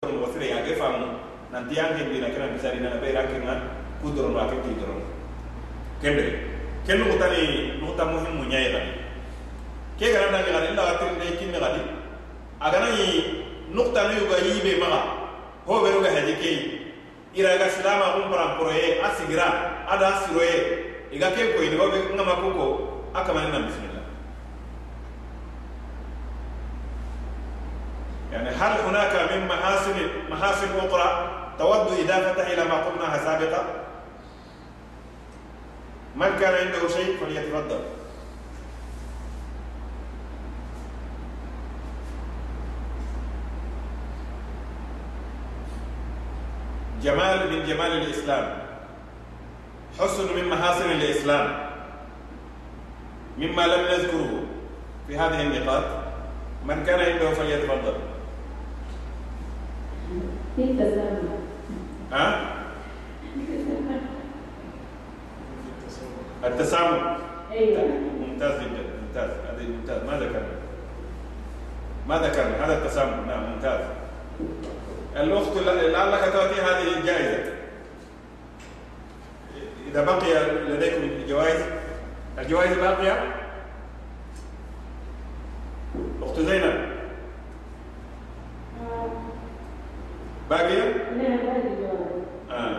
mo wasire ya ge famu nan tiyan ke dina kana misali na be rakin na kudoro no akin ti doro kembe kenu mutani nuta muhimmu nyai gadi ke gara na gadi illa watin ne kin gadi agana yi nukta no yuga yibe maga ho be ruga haji ke ira ga silama um para poroye asigira ada siroye iga ke ko ini ho be ngama koko akamani na bismillah هل هناك من محاسن محاسن أخرى تود إضافتها إلى ما قلناها سابقا؟ من كان عنده شيء فليتفضل. جمال من جمال الإسلام حسن من محاسن الإسلام مما لم نذكره في هذه النقاط من كان عنده فليتفضل. في التسامح ها؟ التسامح أيوه ممتاز جدا ممتاز هذه ممتاز ما ذكرنا ما ذكرنا هذا التسامح نعم ممتاز الأخت لعلك تعطي هذه الجائزة. إذا بقي لديكم جوائز الجوائز باقية؟ أخت زينب. Bagian? Nah, ah.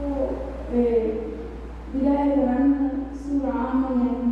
Oh, eh, bila orang suram yang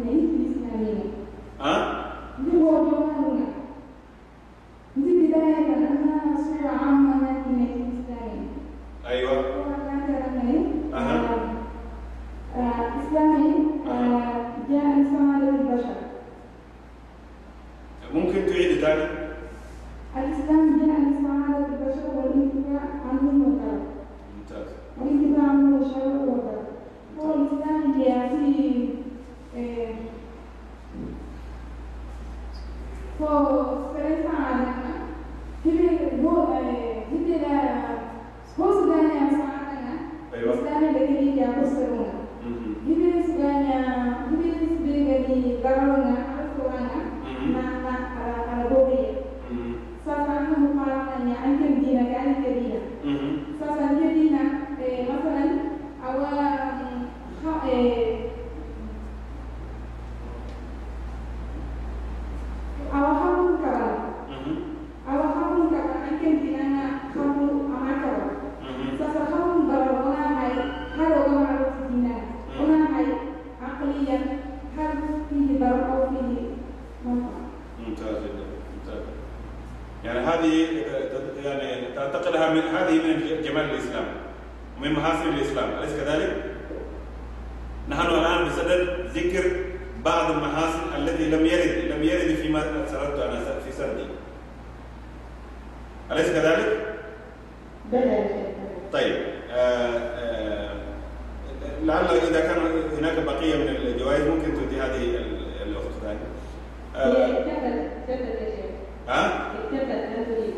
لعل إذا كان هناك بقية من الجوائز ممكن تؤتي هذه ال- الأخت ثاني هي آه، اكتفت اكتفت يا شيخ ها؟ اكتفت ان تريد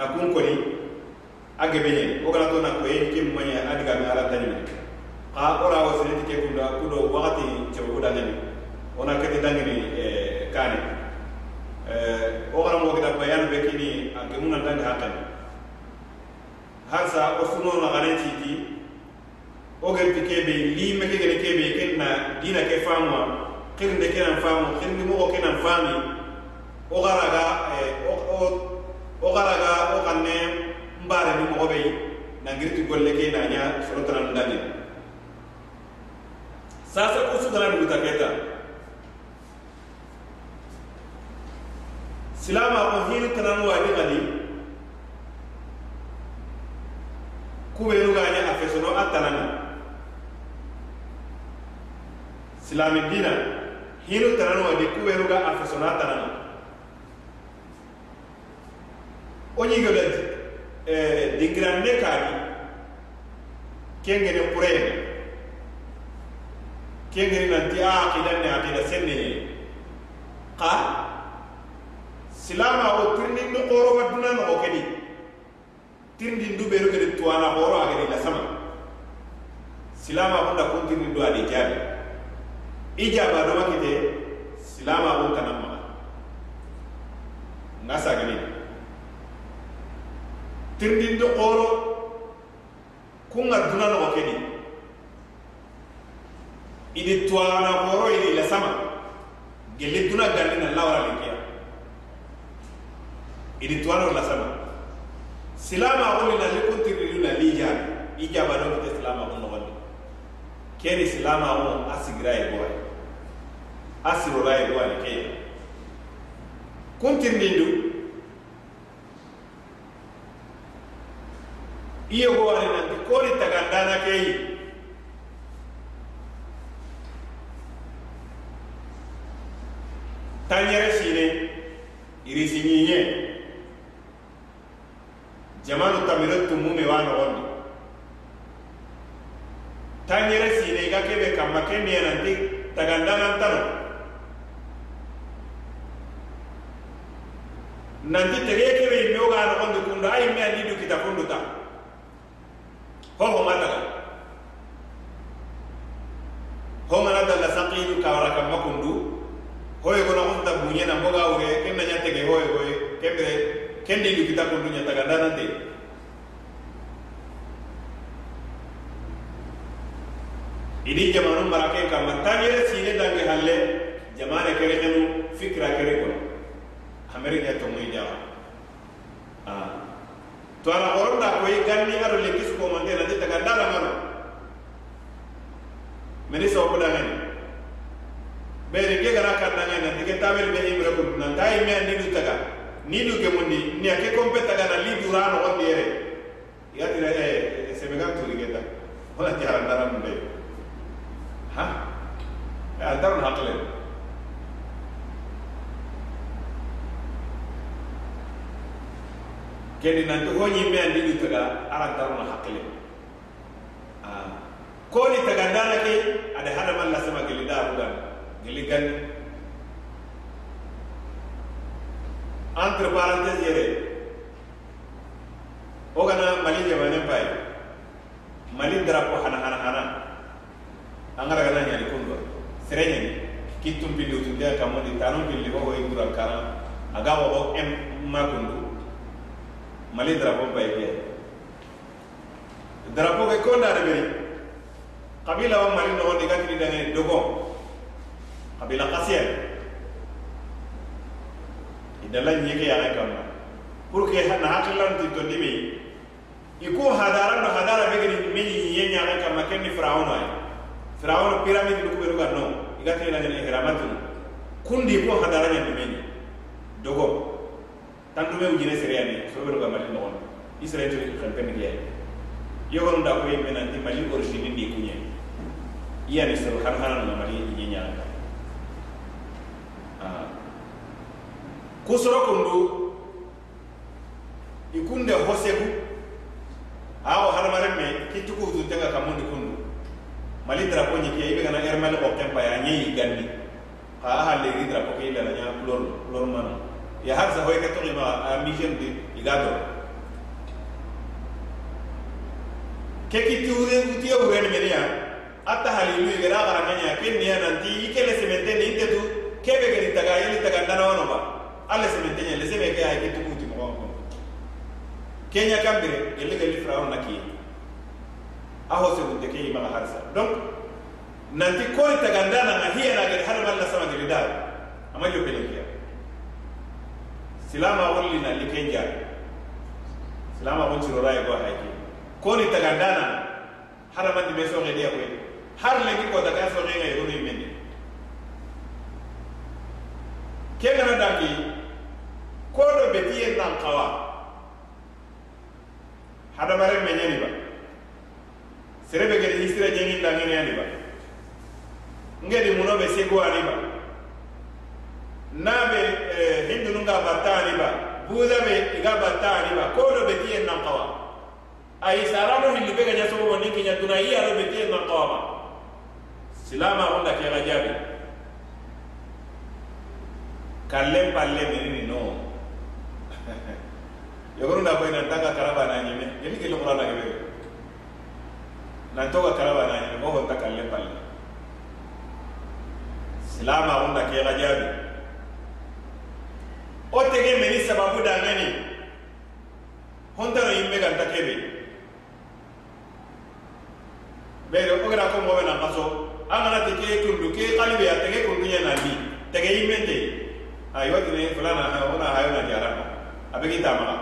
na kun koni a gebeñe wo gana to na koye ke mañe adi ga ala tañime xa wora wo sineti ke kunda kudo wakati cebabu dangani wona keti dangini eh, kane. Eh, wo xana mo gida bayan be kini a gemu xa tangi har sa o suno na xane titi wo gerti kebe lime ke gene kebe ken na dina ke famuwa xirinde kenan famu xirindi moxo kenan fami wo xaraga eh, o o xaraga o xanne ne mbareni moxo ɓey nangiriti golle ke naña sorotanan ndanin sasa ku sugana nuguta keta. Silama ko hin tanan wadi gadi. Kubenu a fesono a tanani silami dina hinu tanan wadi kubenu ga a fesona tanani oñigo lenti eh, dingiranne kaani kengene kurene. Kengene nanti a aqidanne aqida senneye ka silama o tirindin do qoroma duna noxo kedi tirindin du ɓeeru gede tuwana xooro a gede lasama silama xunda kun tirindin du ade jaabi i jaaba doma kite silama xun kanan maxa nga saganini tirindindi horo kun ga duna nogo kedi idi tuana horo idi la sama gelli duna gallina lawara lenkiya idi tuana la sama. Silama holi nali kun tirindu nali jaabi i jabano kite silama kun nogondi keni silama kun asigra sigira ye boye a sirora ye boye keya kun iyogowani nanti koni tagandana keyi tan yɛrɛ siine irisi ɲiɲɛ jamanu tamiro tumu me waa nogondi tan yɛrɛ siine i ka kebe kanma ke miɛ nanti tagandanantano nanti tege kebe immeogaa nogondi kundo a immeandi du kita kundu ta hoho madala hongana dalla saqidu kawara kamma kundu hoye gona hunta buñena moga wure ken na ñatege hoye hoye kembere kendi ndu kita kundu ñataga ndanante ini jamanu marake ka kamma tangere sine dange halle jamane kere kenu fikra kere kono amerika tomoy jawa ah. To ana horonda ko ganni aro le kis ko man na taga dala mano meni so ko dangani bere ke gara kan na ngana dike tabel be imre ko nan tay me ni du taga ni du ke mundi ni ake kompe taga na li durano on dire ya tira e se me ganto ri geta wala ti haran dara mun be ha e andar keni nanti ho ñimme andini taga arantarona hakkile ah, koni taga ndana ke ada hadaman lasema sama darugan geli gandi ke kitugure gutiyo buren meniya atta halilu igera garananya ke niya nanti ikele semente ni intetu kebe geri taga yeli taga ndana wano ba. Alle semente nya leseme ke ay kitugu ti mo ko kenya kambere gelle gelle frawon naki aho se bunte ke ima harsa donc nanti kori taga ndana na hiya na gari harma alla sama gari dal amajo pelekia silama wulli na likenja silama wonchiro raye go hayki koni tagandana hadamandi be soxedeya koy har lengi kota ka soxenga yegonu yimendi ke gana dangi ko do betiye nan kawa hadamaren me ñani ba. Serebe gede hisira ñengin dangeneyani ba. Ngedi muno be seguani ba. Nabe eh, hindunu nga battani ba. Buda be iga battani ba. Ko do betiye nan kawa ayi sarano hilli be gaña sobobo ni kiña duna i aro be tiyen nan silama onda ke ga jaabi kallen palle menini no. Yogoro na nan tanga karaba na nyime yeli ke lumra na gebe nan toga karaba na nyime mo honta kalle palle. Silama hunda ke ga jabi o tege meni sababu da ngani honta no yimme ganta kebe bere o gara ko mo be na kaso angana te ke kundu ke kali be atenge kundu nya na ni tege imente ayo ah, ke ne fulana ha ona ha ona jara ma abe ki ta ma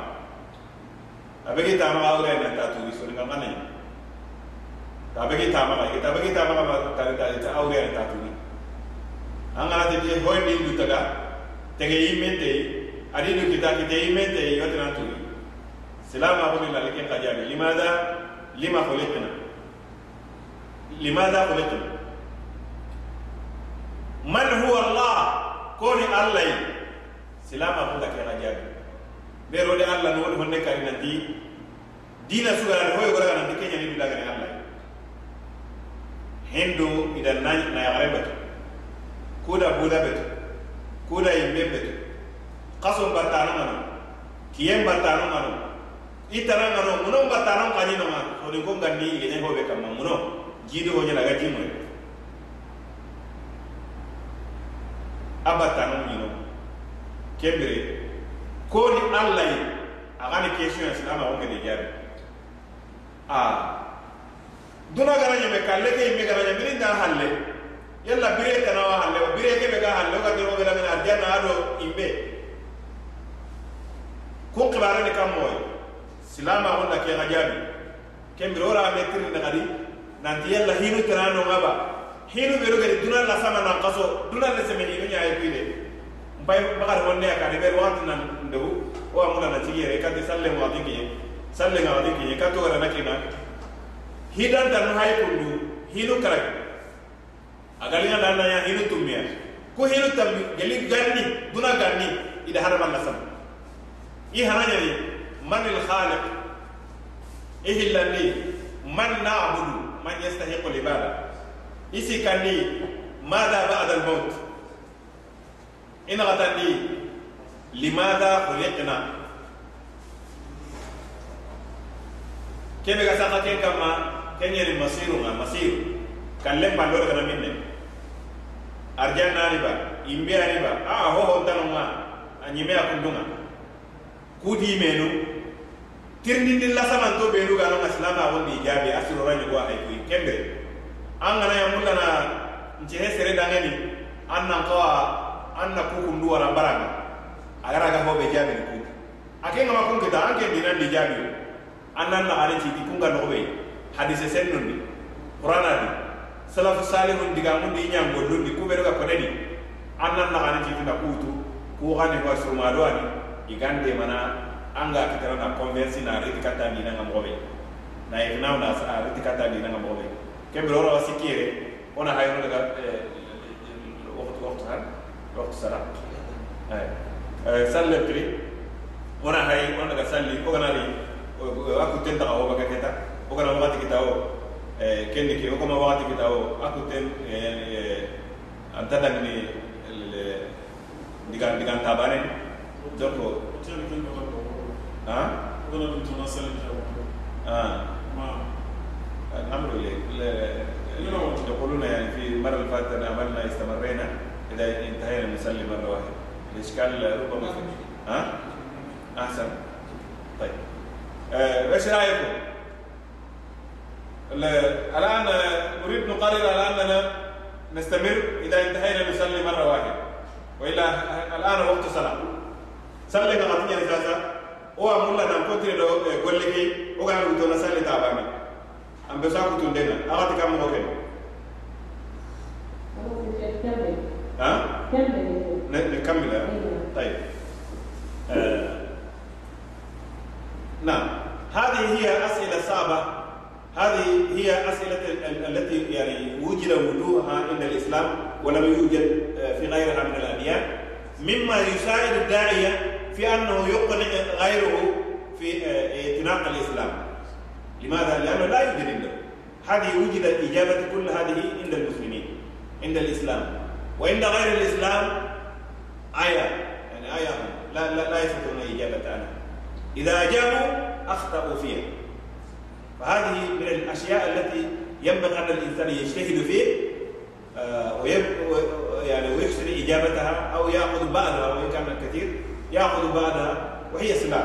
abe ki ta ma ore na ta tu so nga ngane abe ki ta ma ki ta abe ki ta ma ta ta ta ore na ta tu ni angana te ke hoy ni tege ari ndu kita kite imente yo te na tu silama ko ni lalike kajabe limaza lima khuliqna لماذا خلقتم من هو الله كوني الله سلاما فودا كان جاب بيرو دي الله نول هون كارينا دي دينا سوغرا هو يغرا نان دي كينيا ني بلاغا الله هندو اذا ناي نا يغربت كودا بودا بت كودا يمبت قسم بتانا نانو كيم بتانا نانو itara ngano muno batana kanino ngano ko ni ko ngani yene ho be kamma muno jiido ho ñana aga jiimoye a battano ñino kembire ko ni alla ye agani question ya silama ko ngede jaabi a duna gara ñeme kalle ke yimme gara ñame ni dan halle. Yalla bire tanawa halle o bire kebe ga halle o ga dero bela mena arjanna ado imbe kun kibare ni kam silama ko la ke ga jaabi kembire ora me tirni dagadi nanti yalla hinu tirano ngaba hinu beru gari dunan la sama na kaso dunan la semeni no nyaay kuide mbay bagar wonne ka de ber wat nan ndewu o amula na tigi ka de salle mo atiki salle nga atiki ka to gara nakina hidan tan hay kundu hinu karak agalinga dan ya hinu tumia ko hinu tambi geli ganni duna ganni ida harama sama i haranya ni man al khaliq ihillani man na'budu man yastahiqu libada isi kandi madha ba'da al-maut. Ina gatandi limadha khuliqna kebe ga saka ken kama kenyeri masiru nga masiru kalle pallore kana minne arjanna riba imbe riba. A ho ho tanonga anyime akundunga kudi menu tirindindi lasamanto benu gano nga silama awol ni jaabi a sirora ñogo ay koy kembe. An gana ya mun gana sere dangani an nan an na kukundu wara baranga a gara ga hobe jaabi ni a ke ngama kun kita an ke dinan di jaabi an nan na ari citi kun ga hadise sen nun di qur'ana di salafu salihun diga mun di nyam gollun di ga kodeni an nan na ari citi na kutu ku gani wa surma mana anga kitara na conversi na riti kata di na ngamobe na ikna na sa riti kata di na ngamobe kembe ora wasikire ona hayno daga waktu waktu han waktu sara ay salle tri ona hay ona daga salli ko kana ri aku tenta ko baga keta ko kana wakati kita o kendi ke ko ma wakati kita o aku ten antada ni digan digan tabane donc ha ah الامر يقولون يعني في المرة اللي فاتت عملنا استمرينا اذا انتهينا نصلي مرة واحدة. الاشكال ربما ها؟ أحسن. طيب. إيش آه رايكم؟ الآن نريد نقرر على أننا نستمر اذا انتهينا نصلي مرة واحدة. وإلا الآن وقت صلاة. صلي نغطينا أساسا هو مولا نكونتري لو قول لك وقال له نصلي تابعنا an bɛ sa kutu den na a ka ti ka mɔgɔ kɛ han ne ne kamila طيب آه. نعم هذه هي أسئلة صعبة هذه هي أسئلة التي يعني وجد وجودها عند الإسلام ولم يوجد في غيرها من الأديان مما يساعد الداعية في أنه يقنع غيره في اعتناق الإسلام. لماذا؟ لأنه لا يوجد عنده هذه وجدت إجابة كل هذه عند المسلمين عند الإسلام. وعند غير الإسلام آية يعني آية لا لا لا يستطيعون إجابة عنها. إذا أجابوا أخطأوا فيها. فهذه من الأشياء التي ينبغي أن الإنسان يجتهد فيه آه ويب يعني ويحسن إجابتها أو يأخذ بعضها وإن كان كثير يأخذ بعضها وهي سلاح.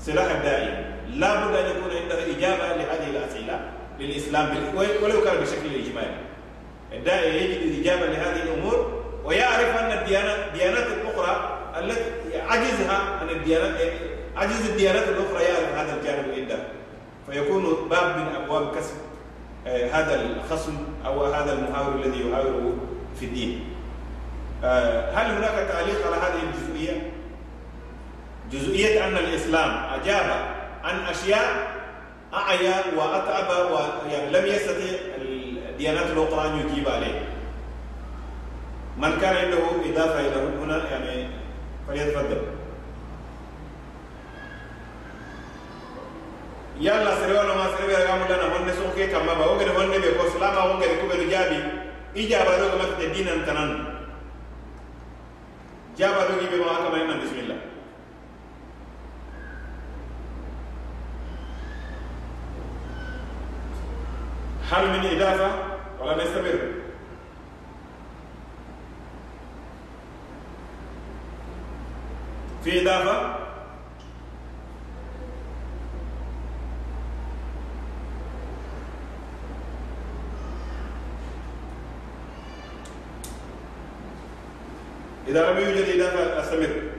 سلاح الداعي لا بد أن يكون عنده إجابة لهذه الأسئلة للإسلام ولو كان بشكل إجمالي. الداعي يجد إجابة لهذه الأمور ويعرف أن الديانات الأخرى التي عجزها عن الديانات عجز الديانات الأخرى يعرف هذا الجانب عنده فيكون باب من أبواب كسب هذا الخصم أو هذا المحاور الذي يحاوره في الدين. هل هناك تعليق على هذه الجزئية؟ جزئية أن الإسلام أجاب عن أشياء أعيا وأتعب ولم يعني يستطع الديانات الأخرى أن يجيب عليه. من كان عنده إضافة إلى هنا يعني فليتفضل. يلا سريوا لما سريوا يا جماعة لنا. هون نسون كي كم بابا هون هون نبي كوس لا ما هون كريكو بيرجابي إجابة لو كمان تدينا تنان جابا لو كي بيبقى كمان بسم الله. هل من إضافة ولا نستمر؟ في إضافة؟ إذا لم يوجد إضافة أستمر.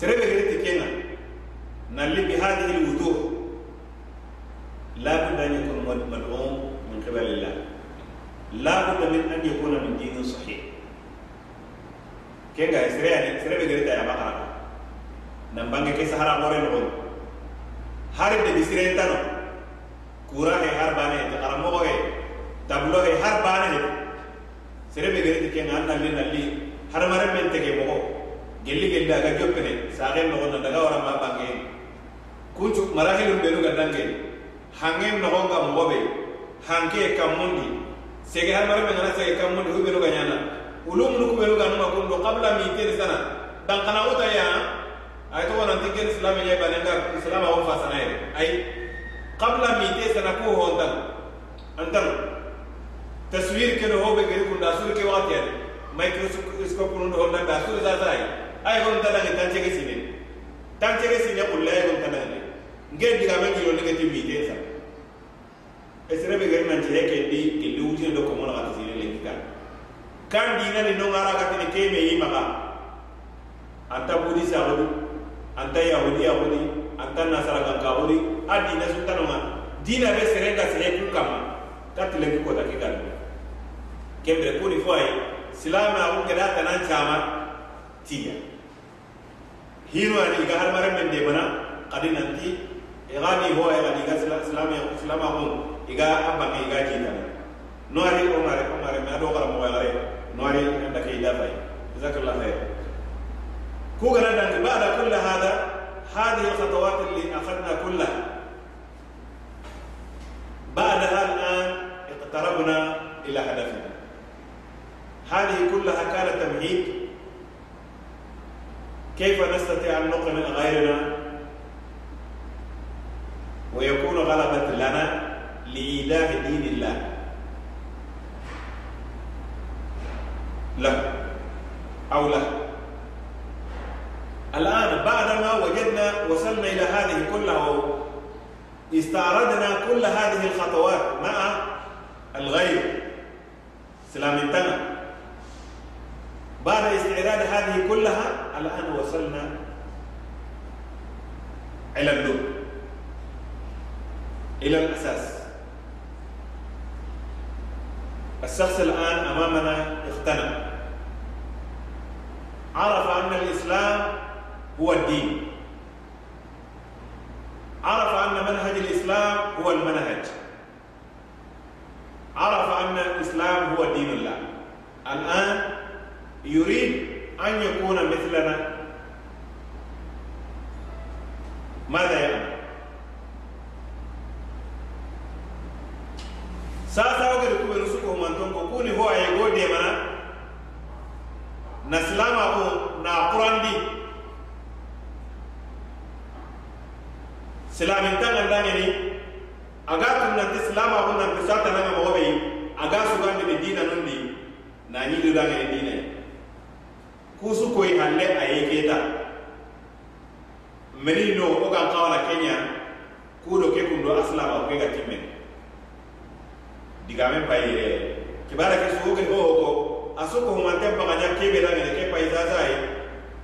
سربة قلت كينا نلي بهذه الوضوح لا بد أن يكون مدعوم من قبل الله لا بد من أن يكون من دين صحيح كينغا سريعني سربة قلت يا بقرة نمبانge ke sahara more no har de bisiren tano kura he har bane de karamo he tablo he har bane he sere be gere ke nan nalli nalli har gelli gelli aga joppene saxen noxonna daga warama bangen kuncu maraxilum benu ga dangen hangen noxonga moxoɓe hanke kammundi sege hamarome ngana sege kammundi hu benu ga ñana ulum nuku benu ga numa kundu qabla mitene sana dankana wuta ya ay togo nanti ken silame ñe banenga silama wo fasana yere ay qabla mite sana ku hontan antan taswir kene hoɓe geri kunda suru ke waxatiyade microscope nundu honnan da suru sasayi ay gon tanange tancege sine tancege sine kulle ay gon tanange nke digame gilo nege ti mite sa esrebe geri nanci he kendi kelle wutine do komona kata sine lengi kan kan dinani no ngara katini keme yi e maga anta budi sagodi anta yahudi yahudi anta nasaragankaxudi a dina suntanonga dina be serenda sehe ku kama katilengi kota ke ganu kembre kuni foye silama axu geda tanan cama tiya هيرو أنا إذا هر مرة من دبنا قدي ننتي إغاني هو إغاني إذا سلام سلام سلام أقوم إذا أبى إذا جينا نوري أو نوري أو نوري ما أدوك على موعد غيري نوري عندك إيدا فاي جزاك الله خير كوغنا دانك بعد كل هذا هذه الخطوات اللي أخذنا كلها بعدها الآن اقتربنا إلى هدفنا هذه كلها كانت تمهيد كيف نستطيع أن نقنع غيرنا؟ ويكون غلبة لنا لإيلاء دين الله. له أو له الآن بعدما وجدنا وصلنا إلى هذه كلها استعرضنا كل هذه الخطوات مع الغير سلامتنا بعد استعراض هذه كلها الآن وصلنا إلى اللب إلى الأساس. الشخص الآن أمامنا اقتنع عرف أن الإسلام هو الدين. عرف أن منهج الإسلام هو المنهج. عرف أن الإسلام هو دين الله. الآن yurid an yakuna mithlana madha ya sasa wogere kuɓe rusuko man ko kuni ho aye demana na silama ko na qurandi silamintangandangeni aga tum nanti silama ko nanti satananga mogoɓe aga sugandi ɓe dina nun di na dina koy halle a ye keta meni no o kan kawala kenya kudo ke kundo aslama ke ga timme. Digame pai ye kibara ke suwo ke ho ko aso ko man tempa ga ke be na ke pai za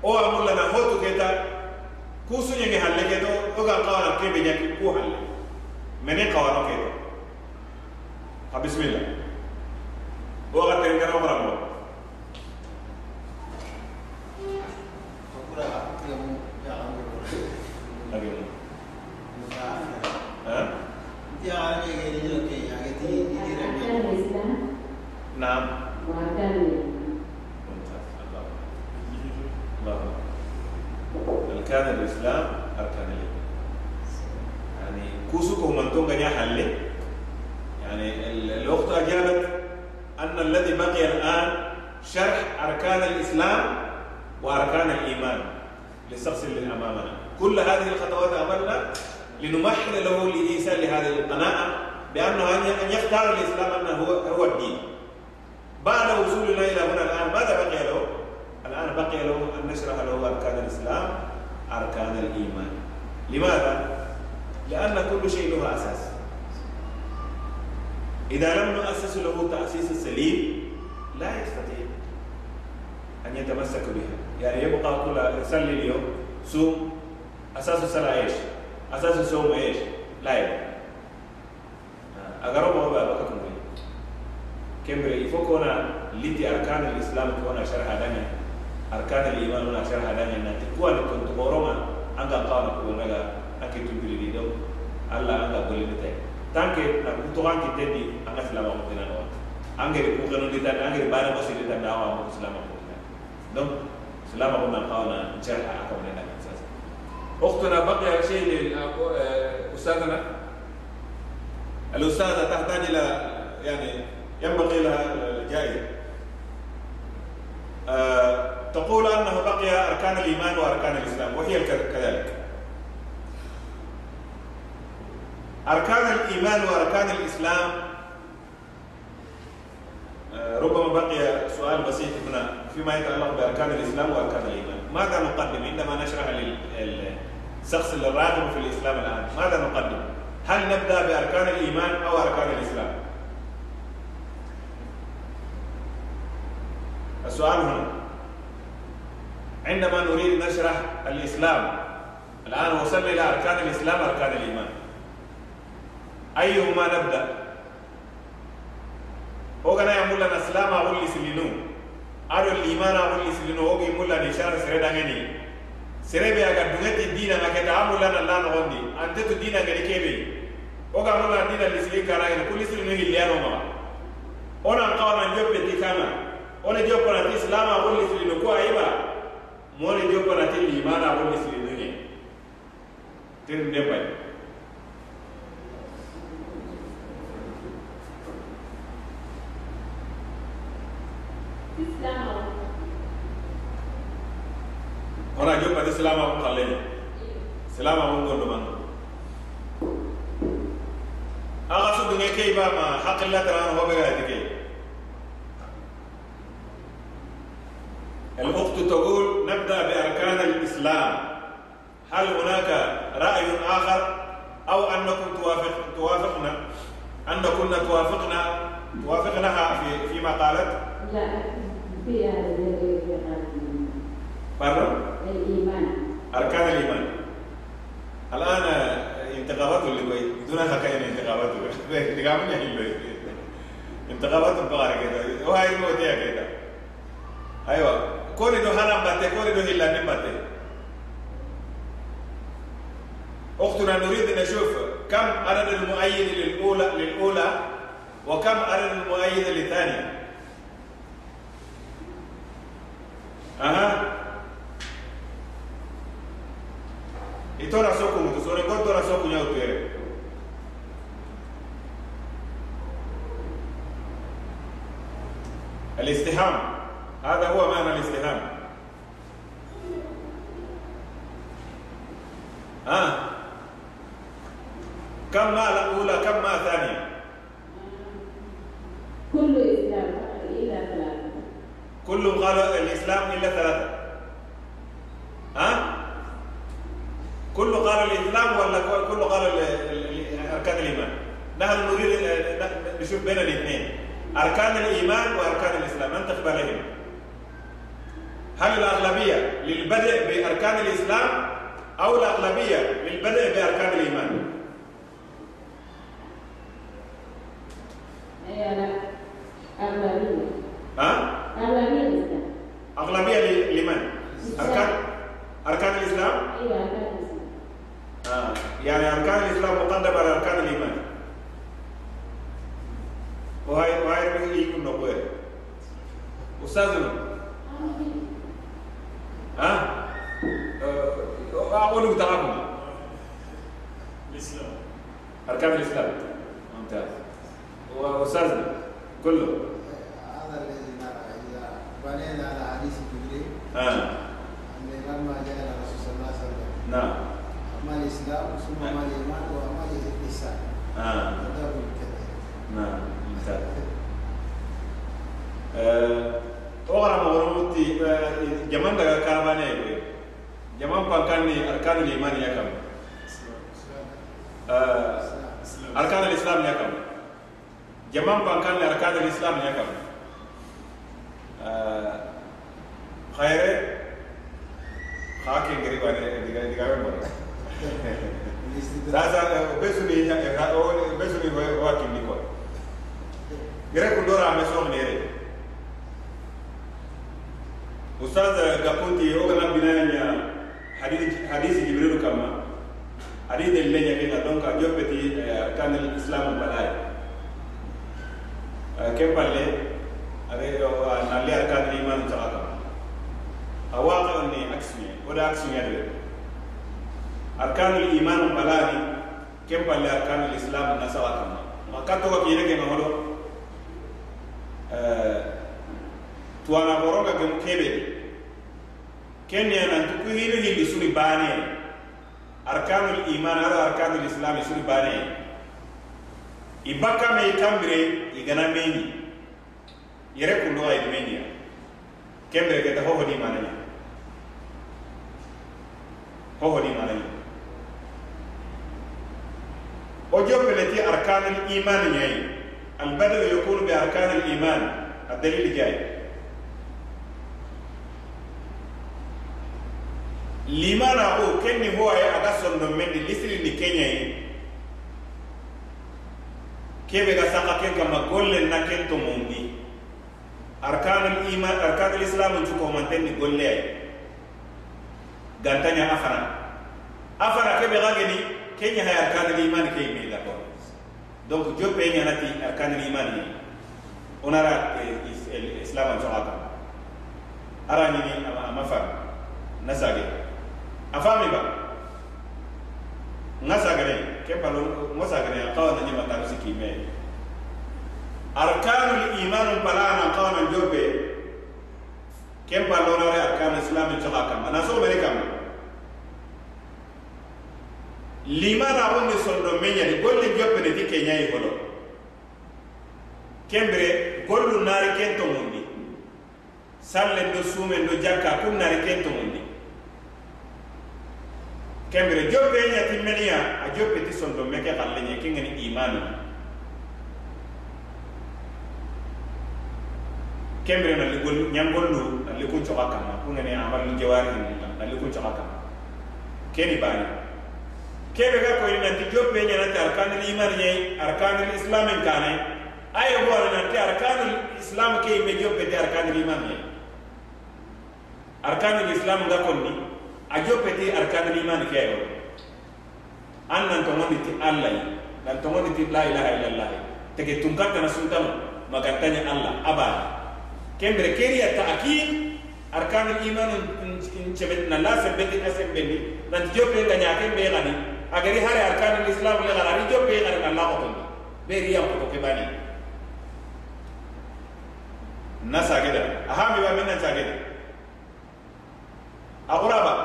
o amulla na hotu keta kusunye ke halle ke to wo kan kawala ke be nyaki ku halle meni kawala ke to ha bismillah o ga tengara wa نعم. أركان الإسلام أركان الإيمان يعني كوسكو من تونغا حل يعني ال- الأخت أجابت أن الذي بقي الآن شرح أركان الإسلام وأركان الإيمان للشخص اللي أمامنا. كل هذه الخطوات عملنا لنمهد له لإيصال لهذه القناعة بأنه أن يختار الإسلام أنه هو الدين. بعد وصولنا إلى هنا الآن ماذا بقي له؟ الآن بقي له أن نشرح له أركان الإسلام أركان الإيمان. لماذا؟ لأن كل شيء له أساس. إذا لم نؤسس له تأسيس سليم لا يستطيع. أن يتمسك بها. يعني يبقى كل يصلي اليوم صوم. أساس الصلاة إيش؟ أساس الصوم إيش؟ لا يبقى أقرب هو بابكم كمبري يفوكونا لتي أركان الإسلام كونا شرح دنيا أركان الإيمان ونا شرح دنيا نتي كونا كنت بورما أنك قانا كونا أنك تبري دي دو. الله أنك بولي نتاي تانك نكتوغان كتدي أنك سلام أمتنا نوا أنك يكوكنا دي تاني أنك بانا بسي دي تاني دعوة أمك سلام دون سلام أمتنا قانا شرح أكبر لنا أختنا بقي شيء لأستاذنا الأستاذة تحتاج إلى يعني ينبغي لها الجائزة أه تقول أنه بقي أركان الإيمان وأركان الإسلام وهي كذلك. أركان الإيمان وأركان الإسلام أه ربما بقي سؤال بسيط هنا. فيما يتعلق بأركان الإسلام وأركان الإيمان. ماذا نقدم؟ عندما نشرح للشخص الراغب في الإسلام الآن ماذا نقدم؟ هل نبدأ بأركان الإيمان أو أركان الإسلام؟ السؤال هنا. عندما نريد نشرح الإسلام الآن وصلنا إلى أركان الإسلام أركان الإيمان. أيهما نبدأ؟ وغنا يقول لنا الإسلام أقول لسلينو ado limana ado on isilino wogi mulla ni sara sere dangeni. Sere be aga dungeti dina ma keta amullana la nogondi antetu dina ngeni kebe. Oga mulla dina lisili karageni ku lisilinu hilleyano maga onan kawanan joppeti kana one joppanati islama on lisilinu ku ayiba mone joppanati limana on lisilinu he ten ndembay اللہ تعالیٰ كلهم قالوا الإسلام إلا ثلاثة. ها؟ كله قال الإسلام ولا كله قال أركان الإيمان. نحن نريد نشوف بين الاثنين. أركان الإيمان وأركان الإسلام. ننتخب بينهم هل الأغلبية للبدء بأركان الإسلام أو الأغلبية للبدء بأركان الإيمان؟ لا أغلبية. ها؟ أغلبية الإسلام. أغلبية لمن؟ أركان؟ أركان الإسلام؟ أيوة أركان الإسلام. آه. يعني أركان الإسلام مقدمة على أركان الإيمان. وهاي وهاي يكون نقول أستاذنا ها؟ أه أقول بتاعكم الإسلام. أركان الإسلام. ممتاز. وأستاذنا كله. هذا إذا بنينا على حديث جبريل آه. أن لما جاء الرسول صلى الله عليه وسلم نعم. أما الإسلام ثم أما الإيمان وأما الإحسان آه. هذا هو الكثير نعم. ممتاز آه، ogara mogoromuti jaman daga karabane ye jaman pankani arkanul iman ya kam آه، arkanul islam ya kam jaman pankani arkanul islam ya kam آه، khayre khake ngiri bane diga diga mara sasa besuni besuni wa kimni ko gere ko dora me so nere ustaz gakunti o gana binanya hadith hadith jibril kama hadith le nya ke donc a jopeti kan islam balay ke rasmi adwe arkanul iman balani ken balle arkanul islam na sawa kama. Ma kattogo kiine ke ma holo tuwana horoga gem kebe ken ne nan tuku hili hili suri bani arkanul iman ala arkanul islam suri bani ibaka me i igana meni gana meñi yere kundoga idi meñiya kembere keta hoho di manani hoho ni o jo peleti arkan al iman nyai. Al badr yakunu bi arkan al iman. Ad dalil jai. Limana o kenni ho ay aga sondo mendi lisri ni kenya yi kebe ga saka ken kama golle na ken to mungi. Arkan al iman arkan al islam ko mantenni golle ay gantanya afana afana ke be gageni kenya hay arkan liman ke me da ko donc jo pe nya nati arkan liman ni. Onara eh, eh, islam an sokata ara ni ni ama fa nasage. Afami ba. Nasagare ke palo nasagare akawa na nyama tarusiki me arkanul iman palana kawana jobe kempa lonore arkanu islam sokata na so be kama. Limana woni sondo menya ni golle jobe ne dike nyai hodo kembere gollu naari kento mundi. Salle do sumen do jakka kum naari kento mundi. Kembere jobbe ñati meniya a jobbe ti sondo meke xalle ñe ke ngeni imanu. Kembere na ligol ñangollu na likun coxa kamma. Ku ngeni amal jawari na likun coxa kamma. Keni bani kebe ga ko ina ti jope nya na arkanul iman ye arkanul islam en kane ayo go na ti arkanul islam ke me jope ti arkanul iman ye arkanul islam ga konni a jope ti arkanul iman ke go an nan to ngoni ti allah nan to ngoni ti la ilaha illallah tege tungkata na sultano magantanya allah aba kembre keriya ta'kid arkanul iman in cebet na la sembe ti sembe ni nan jope ga nya ke be gani. اگر ہر ارکان الاسلام لے غراری جو بے غرن اللہ کو تنگا بے ریا ہم کو کبانی نا ساگیدہ اہاں میوہ منہ ساگیدہ اگر آبا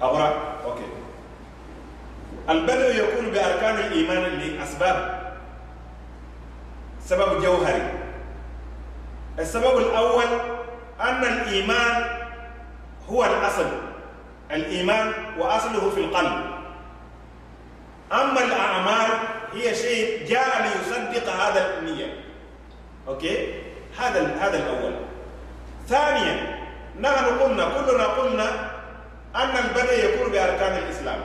اگر اوکے البدو يكون بأركان الإيمان لأسباب سبب جوهري السبب الأول أن الإيمان هو الأصل الإيمان وأصله في القلب. أما الأعمال هي شيء جاء ليصدق هذا النية. أوكي؟ هذا هذا الأول. ثانيا نحن قلنا كلنا قلنا أن البدء يكون بأركان الإسلام.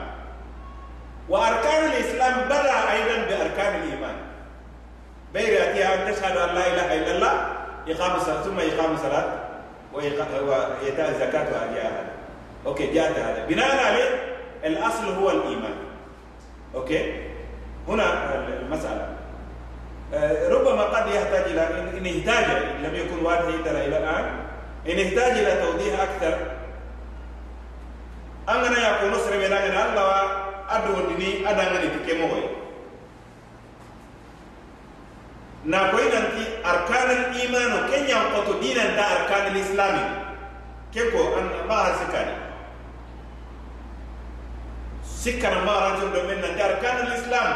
وأركان الإسلام بدأ أيضا بأركان الإيمان. بيراتي أن تشهد أن لا إله إلا الله إقام الصلاة ثم إقام الصلاة وإيتاء الزكاة وأداء هذا أوكي جاءت هذا. بناء عليه الأصل هو الإيمان. أوكي هنا المسألة. آه، ربما قد يحتاج إن إن احتاج إن لم يكن واضح عندنا إلى الآن. إن احتاج إلى توضيح أكثر. أنا يكون نصر بلغنا الله أدو دني أدانا نتكلم na koy nanti arkanal imanu ken yang koto dinan ta arkanal islami ke ko an ma har sikkanamba aranton do men nanti arkanul islam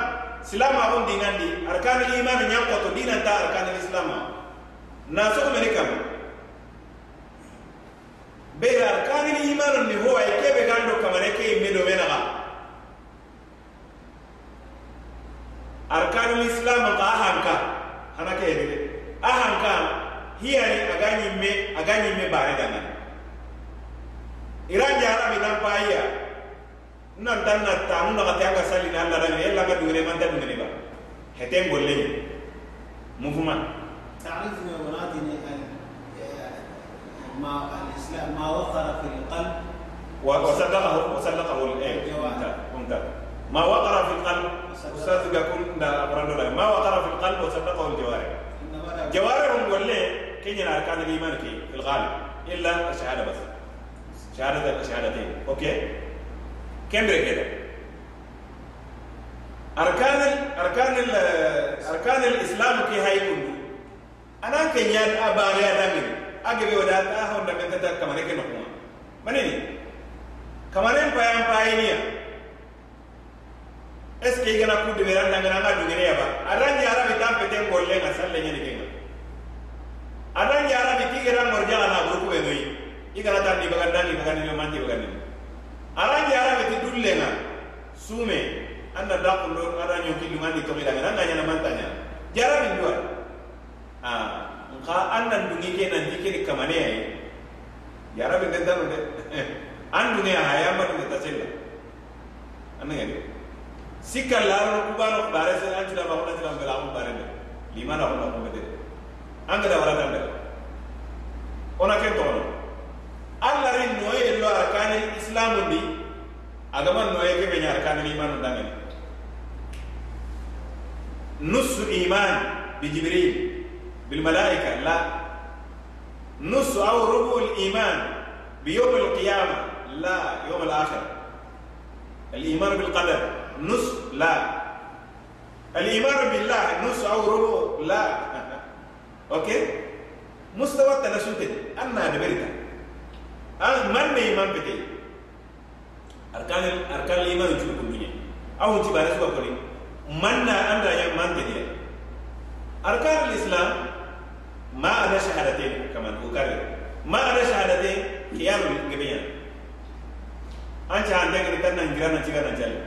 silama kon dinandi arkanul iman ñankoto dinanta arkanul islama nasogomeni kam bega arkanul imanon ni howa kebe gando kamane ke imme do menaga arkanul islam ka ahanka hana ke hedede ahanka hiyani agañimme agañimme bare dangani iran jarabi nan payiya nan tan na ta mun na ta ga sali na Allah dan yalla ga dugre man ta dugre ba heten golle ni mufuma تعريف مرادنا ما الإسلام ما وقر في القلب. وصدقه وصدقه الايه الجواب. ممتاز ما وقر في القلب؟ أستاذ يكون دا برندو ما وقر في القلب؟ وصدقه الجوارح. انما لا جوارهم ولا كي أركان الإيمان كي؟ في الغالب. إلا الشهادة بس. شهادة الشهادتين أوكي؟ كم كده أركان ال أركان ال أركان الإسلام كي هاي كله أنا كنيان أباري أدمين أجري ودات أهون دمين تتا كمان كي نقوم مني كمان بايام باينيا est ce que igana ku de beranda ngana nga dungene yaba adan yara bi tam peten golle nga salle nyene kenga adan yara bi tigera morja na groupe be noyi igana tan di baganda ni baganda aranji dulu dullenga sume anda dakundo ada ñonkillumandi na anda mantanya jarabin dua a nka anda ndungi ke nanti keni kamaneyayi no de dano de an dunge a hayambatunge Anda annangani sikka larono kubano bare se anda da bawo cudam ngala xu bare de limana Anda xumete angeda waratande ona ke toxono alla rin no e lo arkane islam bi agama no e ke be nyar kan iman dangan نص إيمان بجبريل بالملائكة لا نص أو ربع الإيمان بيوم القيامة لا يوم الآخر الإيمان بالقدر نص لا الإيمان بالله نص أو ربع لا أوكي مستوى التنسوت أنا أنا من ما pete بدي أركان أركان ju ko dunya awu ti bare suka kore man na anda ya man te dia arkan islam ma ada shahadatain kama ko kare ma ada shahadatain qiyam gabiya an ta ande ke tan nan girana tiga nan jale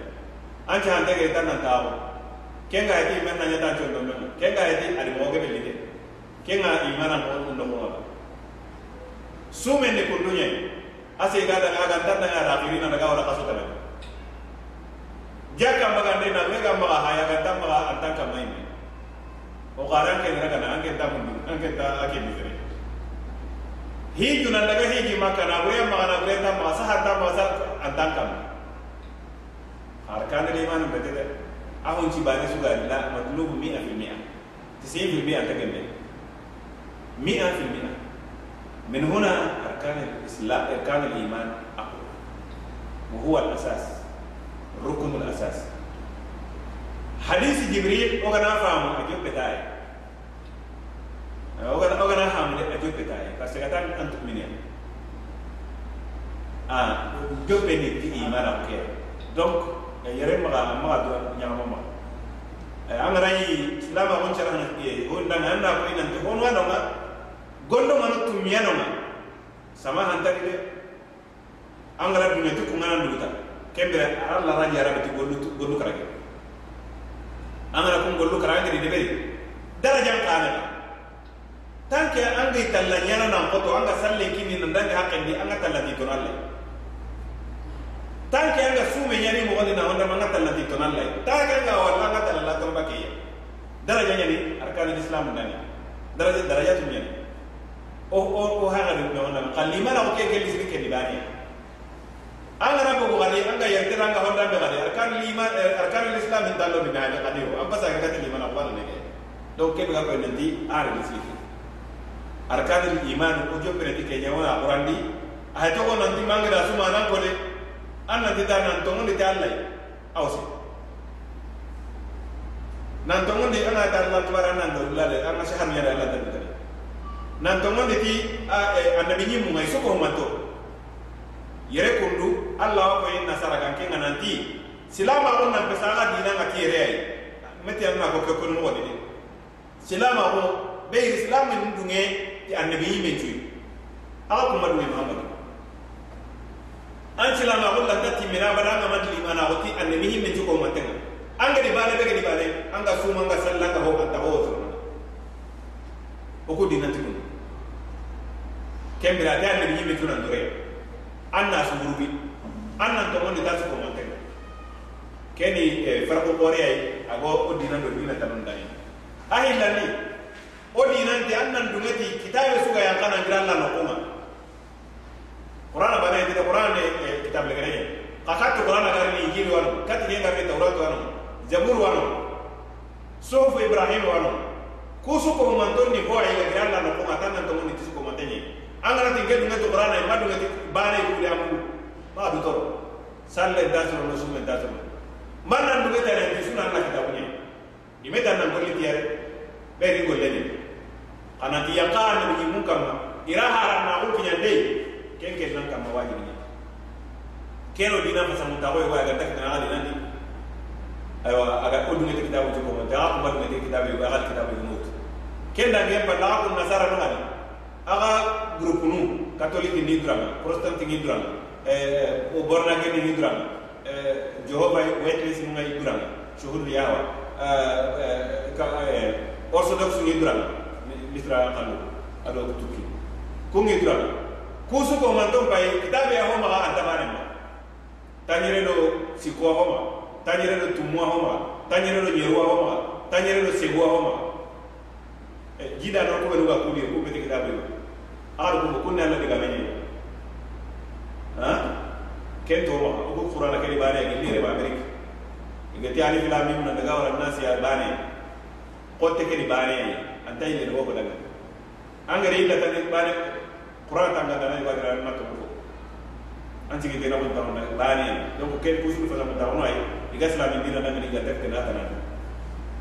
an ta ande ke tan nan tawo kenga yati men nan yata chondo men sumen ne kundunya. Ase ga daga ga tan daga rakiri na daga wala kaso tan jaka maga de na ga maga haya ga tan maga antan kamai ne o garan ke daga na anke ta mundu anke ta ake ni sere hiju na daga hiji maka na we maga na we ta maga sa ta maga sa antan kam de iman bete de ahon ci bani suga la matlubu 100% 90% ta gembe 100% من هنا أركان الإسلام أركان الإيمان أقوى. وهو الأساس ركن الأساس. حديث جبريل أغنى فهم أجوب بتاعي. أغنى أغنى فهم أجوب بتاعي. فسكتان أن تؤمنين آه جوب بني في إيمان أوكي donc yere maga maga do nyama ma an rai islam on chara na ye on dan anda ko ina gondo manu tummiyano ma sama hantar de angara dunia tu kungana dulu kembere ara la raja ara ti gollu gollu karage angara kun gollu karage ni debeli daraja kana tanke anga italla nyana nam koto anga salle kini nan dangi haqqi anga tallati to alle. Tanke anga sume nyani mo wani na onda manga tallati to alle. Tanke anga walla anga tallati daraja nyani arkan islam nani, daraja daraja tu nyani o o o haga no na kan lima na o ke ke lisni ke dibani ala rabu ko gani anga yerte ranga honda be gani arkan lima eh, arkan islam hin dallo ni dali kadi o am pasa ka lima na wala ne ke donc ke ko nanti? Ah, Ara lisni arkan iman o jo pere ti ke nyawa qurandi ay to ko nanti manga da suma nan ko de an nanti da nan to ngi dalai awsi nan tongon di ana ta Allah tuara nan do lale ana sahar nyara Allah tan nan to ngonde ti annabi e, ñi mu ngay soko yere kundu allah ko en nasara kan kenga nanti silama on nan pesa ga dina ga tiere ay meti an na ko ko no wodi silama ko be islam min dunge ti annabi ñi men cuy ala ko madu muhammad an silama ko lan tati mira bada ga madu imana ko ti annabi ñi men cuy ko mantenga anga di bale be di bale anga suma anga sallaka ho anta ho ko dinanti kembira ate annabi ñimme cunan dure an na sugurubi an nan tomonde ta sukomonten keni farako kooreyay ago o dinan do dina tanon dayi a hillani o dinante an nan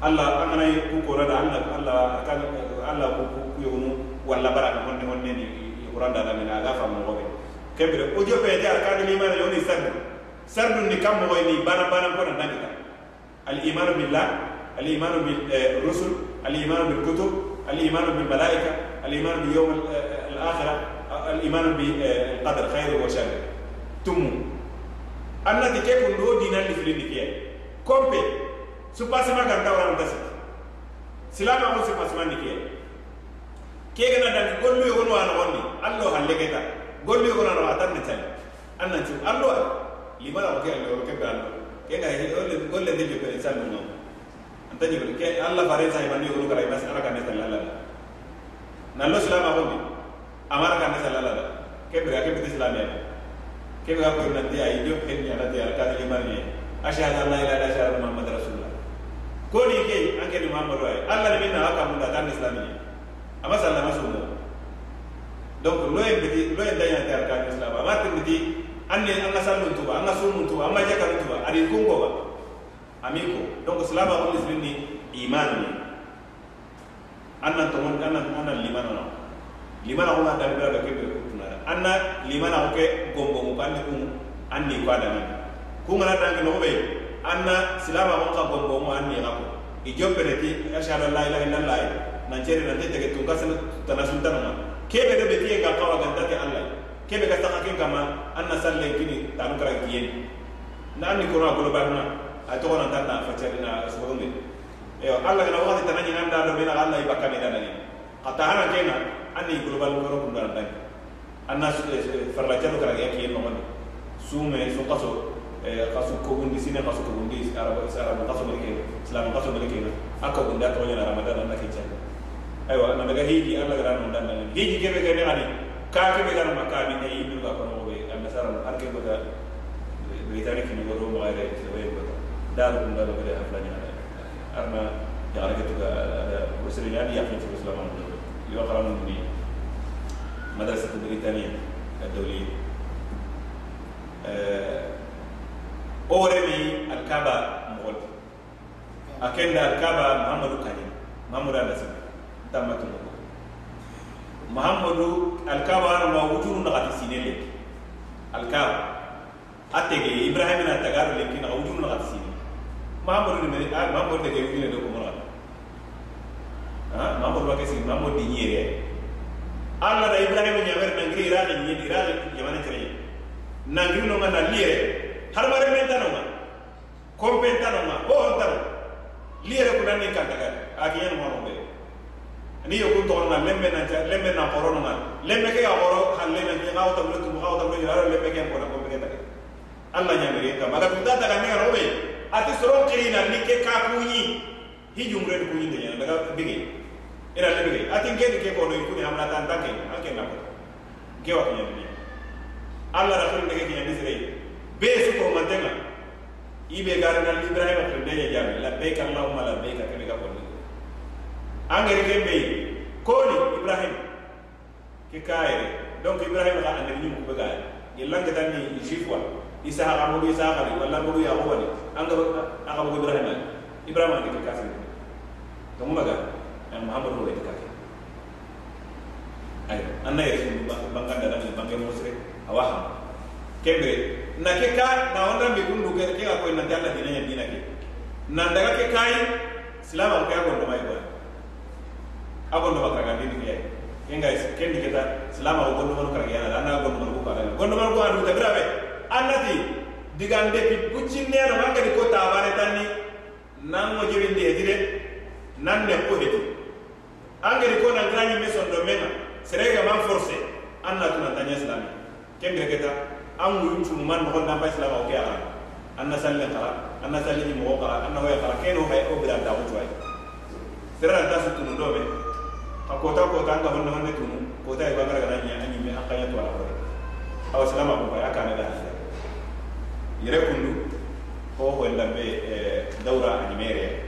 Allah an ana ku ko rada Allah Allah kan Allah ku yonu walla baraka wonne wonne ni qur'an da na ga fa mo gobe kebere o jo pe ta kan ni ma yoni sardu sardu ni kam mo ni bana bana ko na dangita al iman billah al iman bil rusul al iman bil kutub al iman bil malaika al iman bi yawm al akhirah الإيمان بالقدر خير وشر تمو أنا تكيف ندو دينا لفلين كيه كومبي سباسي ما كان دوران subbasima ganta waranita sita silama ko sibbasimanni ke kegana dangi gollu yogono a nogonni allo hallegeta gollu yogono ano atanni tali annanci allo a limana ko ke allo ke be allo kega golle de jobere sallu no anta jobere ke alla fare sai bandi yogono kara ibas ara kanne tali alla nallo silama gondi amara kanne tali alla kebra kebra islamiya kebra ko nanti ayi jo kenni ala de al kadri mani ashhadu an la ilaha illa allah muhammadur ko ni ke an ke mambo doye allah ni minna aka munda tan islami. Amma sallama sumo donc loye bidi loye danya ta arkan islam amma tirmidhi anne anga sallu tuba anga sumu tuba anga jakan tuba ari kungo ba amiko donc salama ko ni iman ni. Anna to mon anna annan limana no limana ko ta bira da kebe kutuna. Anna limana ko ke gombo mo kan anni ko adami kun dangi no an na silama mun ka bon bon an ni ko i jo peneti ashhadu an la ilaha illallah nan cere nan te tege tun kasal tanasun tanama kebe de betiye ga kawa ga date allah kebe ga saka kin kama an na sallen kini tanu kara kiyen na ni korona ko barna a to na tan na facer na sabonde yo allah na wakati tanani nan da do bena allah ibaka me danani kata hana kenga an ni global ko ko dan dan an na farla jalo kara kiyen no sume sun kaso kasu ko bundi sine kasu ko bundi arab arab kasu malike islam kasu malike aka bunda to nyana ramadan na ke chan aywa na daga hiji Allah gara non dan dan hiji kebe kebe ani ka kebe gara makabi ne ibu ka kono be an nasara har ke bada britani kini go ma ere se we go dalu kun dalu be afla nyana arna ya ara gitu ga ada usri yani ya fi islam yo qaran ni madrasah britania الدولية oremi alkaba mogol akenda alkaba mahamadu kani mahamadu alasina tammatu mogo mahamadu alkaba arama wujuru naxati sine lenki alkaba. A ah, tege ibrahimina tagaro lenki naxa wujuru naxati sine mahamadu mahamadu tege wujune de komonaxata mahamadu ba ke sigi mahamadu diñiere alla da ibrahima ñamer nangiri iraxe ñedi iraxe jamana tere nangiri nonga na liere. hadamaren men tanonga kompen tanonga wo hon tano li yere kunan ni kantaga akiyanu be ni yo kun tɔgɔ na lɛmɛ na ja lɛmɛ na kɔrɔ nɔ na lɛmɛ kɛ ka kɔrɔ ka lɛmɛ kɛ k'aw ta bolo tumu k'aw ta mulu yɛrɛ lɛmɛ kɛ kɔnɔ ko bɛɛ nɛgɛ ala ɲamɛ kɛ kama ka tuta ta ka ne yɛrɛ be a ti sɔrɔ kiri na ni ke k'a kun yi hi jumure ni kun yi de ɲɛna daga bege ira lɛmɛ kɛ a ti ke ni kɛ kɔnɔ i kun yamana ta n ta kɛ an ke na ko ke wa kɛɲɛ ni ala la fɛn nɛgɛ kɛɲɛ ni sira be suko mantenga ibe garna ibrahima fendeña jami. Labbayk la beka kebe ga konni angere ke be koni Ibrahim. Ke kayere donc ibrahima ni angeri be kube ni langa tan ni jifwa isa ka mogu isa ha ni mu ya ho ni. Anga aka mogu ibrahima ibrahim ni ke kasi ni to ga an muhammadu wa itikake ay anna yesu banganda dan bangai musre awaham kembre na ke ka na onda mi kundu ke ke ko na talla dina ya dina ke na daga ke kai silama ko yago ndo mai ko ago ndo bakara dini ke ke ngai kendi kita silama ko ndo ndo kara yana na go ndo ko kara go ndo ko ando tabira be annati digande pi bucci nero manga di ko tabare tanni nan mo jibinde edire nan ne ko heti angeri ko nan grani meson do menga serega man forcé anna tuna tanya islami kembe keta an wuyu cumuman nogon nan fa silama o ke ara an na sallen kara an na sallen ni mogo kara an na hoya kara keno hay o bidan da o tuwai sirra da su tunu dobe. A kota kota an ga honne ne tunu kota e bangara gana nya an yimbe an kanya to ala ko awa silama ko ya kana da yere kundu ko ho lambe eh, daura animere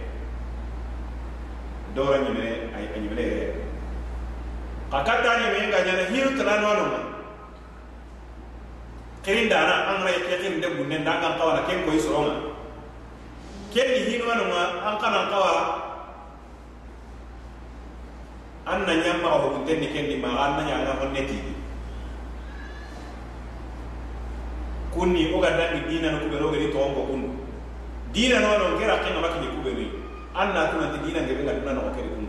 daura nyimere ay animere kakata nyimere ga nyana hiru tanano no ma kirin dana an ray ke kin de bunne da kan kawala ken koy soronga. Ken ni hinu anu ma an kana kawa an na nyamma o bunde ni ken di ma an na nyanga honne ti kunni o ga dandi dina no kubero ga ni to ongo kundu dina no no kera ken ma kini kubero? Anna tuna ti dina ngebe ngaduna no kere kun.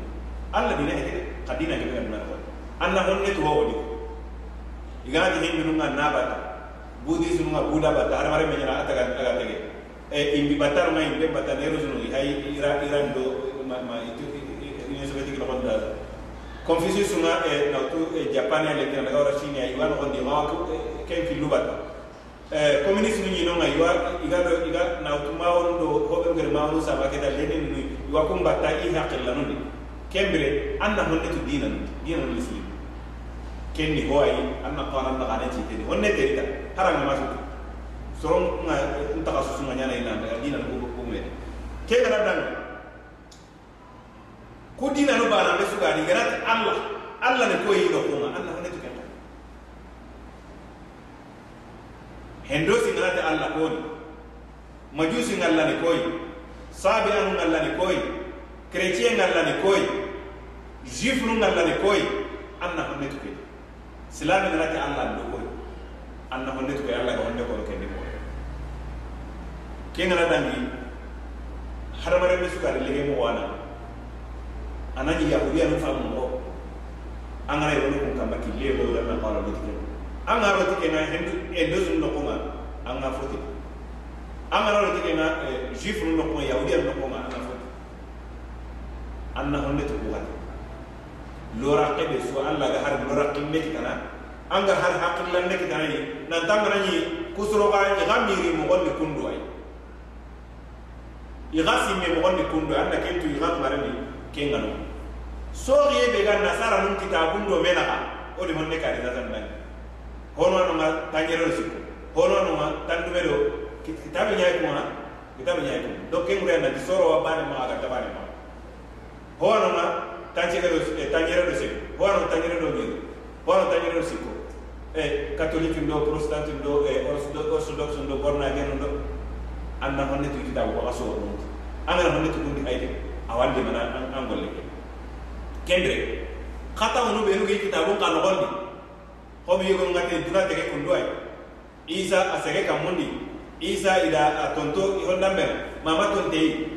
Alla dina hede ka dina ngebe ngaduna no anna honne to wodi igati hindu nga nabata. budi sunu nga buda bata har mare menyana ataga aga tege. E imbi batar bata ne rozunu hay ira ma ma itu ini e na tu e japan ya lekena daga ora chine ay wan ma ko ken lubata e communisme ni no nga iwa iga do iga na tu ma do hobe ngere ma sa ba lenin ni iwa kum batta i kembre anna tu dinan dinan lislim kenni ho ayi anna qaran daga ne ci teni wonne teni da haranga ma sutu soron nga ntaka susu nga nyana ina da dina ko ko me ke gara dan ko dina no bana be suga ni gara Allah. Allah ne koi yi do ko Allah ne to kenta. Hendo si gara ta Allah koi, ni majusi ngalla ne koy sabi anu ngalla ne koi, chrétien ngalla ne koi, juif ngalla ne koi. anna ko ne to silami nana ta Allah do koyi anna honne to Allah ga honne ko ke ni ko ke ngana dangi haramare be suka de lege mo wana anani yahudiya no fa mo angara yo ko kamba ki lego da na qala do tike. Angara do tike na hendu e do sun no ko ma anga foti angara do tike na juif no ko yahudiya no ko ma anga foti loraqe be so allah ga har loraqimbe kitana anga har haqillanne kitana yi nanta ngarani kusuroga iga miri mogonni kundu ay iga simme mogonni kundu anna kentu iga kita kengano soxiye be ga nasara nun kitabundo menaxa odi honne kadi natandangi hono anonga tañerero sikku hono anonga tandumero kitabe ñay kuma kitabe ñay kuma donc kenguriyannati sorowa bane ma aga tabane ma ho tanɲɛrɛ dɔ segu hɔrɔn tanɲɛrɛ dɔ ɲɛdo hɔrɔn tanɲɛrɛ dɔ seko katoliki dɔ protestanti dɔ orthodoxe dɔ bornagɛn dɔ an na hɔn ne tugu kita waga sɔrɔ dɔn an kana hɔn ne tugu di ayi awan de mana an gɔlle kɛ kendre kata wonu benu ke kita bon ka nɔgɔn di hɔbi yego ngate duna tɛgɛ kundo ayi isa a kamundi isa ida a tonto i hɔn danbɛn mama tonte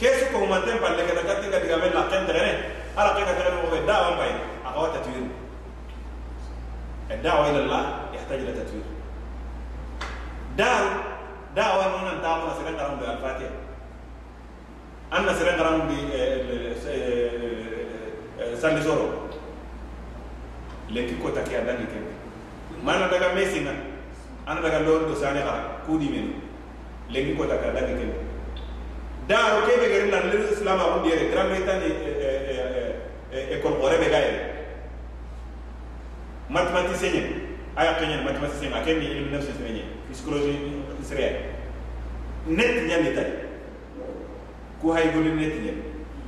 ka katte ga diga men la kente ne ala ka ka mo be da wan bay أقوى تطوير الدعوة إلى الله يحتاج إلى تطوير دار دعوة من أن تعمل سرين قرام بالفاتحة أن سرين قرام ب سالي زورو لكن كوتا كي أداني كم ما أنا دعا ميسينا أنا دعا لون دوساني قرام كودي منو لكن كوتا كي أداني كم daro kebe garin na lir islam abun dire gran bretagne e kon gore be gaye mathématicien aya to nyen mathématicien akem ni ilmu nafsi semenye psychologie israël net nyani tay ku hay golin net nyen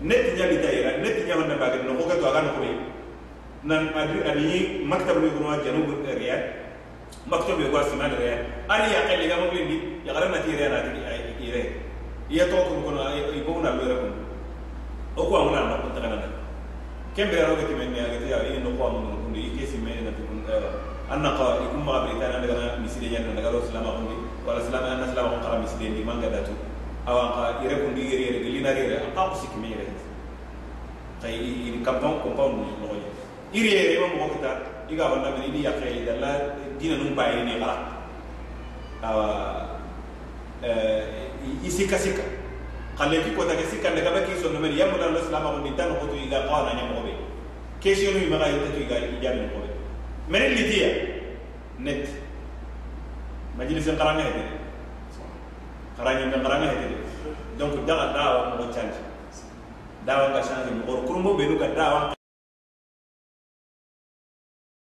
net nyani tay ra net nyaman na bagir no ko to agan ko nan adu ani maktab ni gurwa janub riyad maktab ni gurwa siman riyad ani ya qalli ga mo ni ya garana ti riyad ati riyad iya to kun kono i bogna lo yere kun o ko amuna na kun tagana kembe ro ke timen ya ke ya i no ko amuna kun i ke simen na kun anna qa ikum ma bi tan daga misile nyen daga ro salama kun wala salama anna salama kun qara misile ni manga datu awa qa ire kun di ire ire gelina ire qa ko sikme ire tay i kampon compound no ko ire ire mo ko ta iga wanda mani ni yaqe dalla dina num bayi ni qara awa eh isikasika. Xale ki kotake sikkande kabe ki sondomeni yamulalo silamaxundi tan xutu iga xoana ñamoxoɓe questionu imaxa yottatu iga ijamine xoɓe mene litiya net. Majilisin hede hetede xarañembe xarange hede donc daxa dawa mo change. Dawa nga change moxor be ɓenu ga dawa.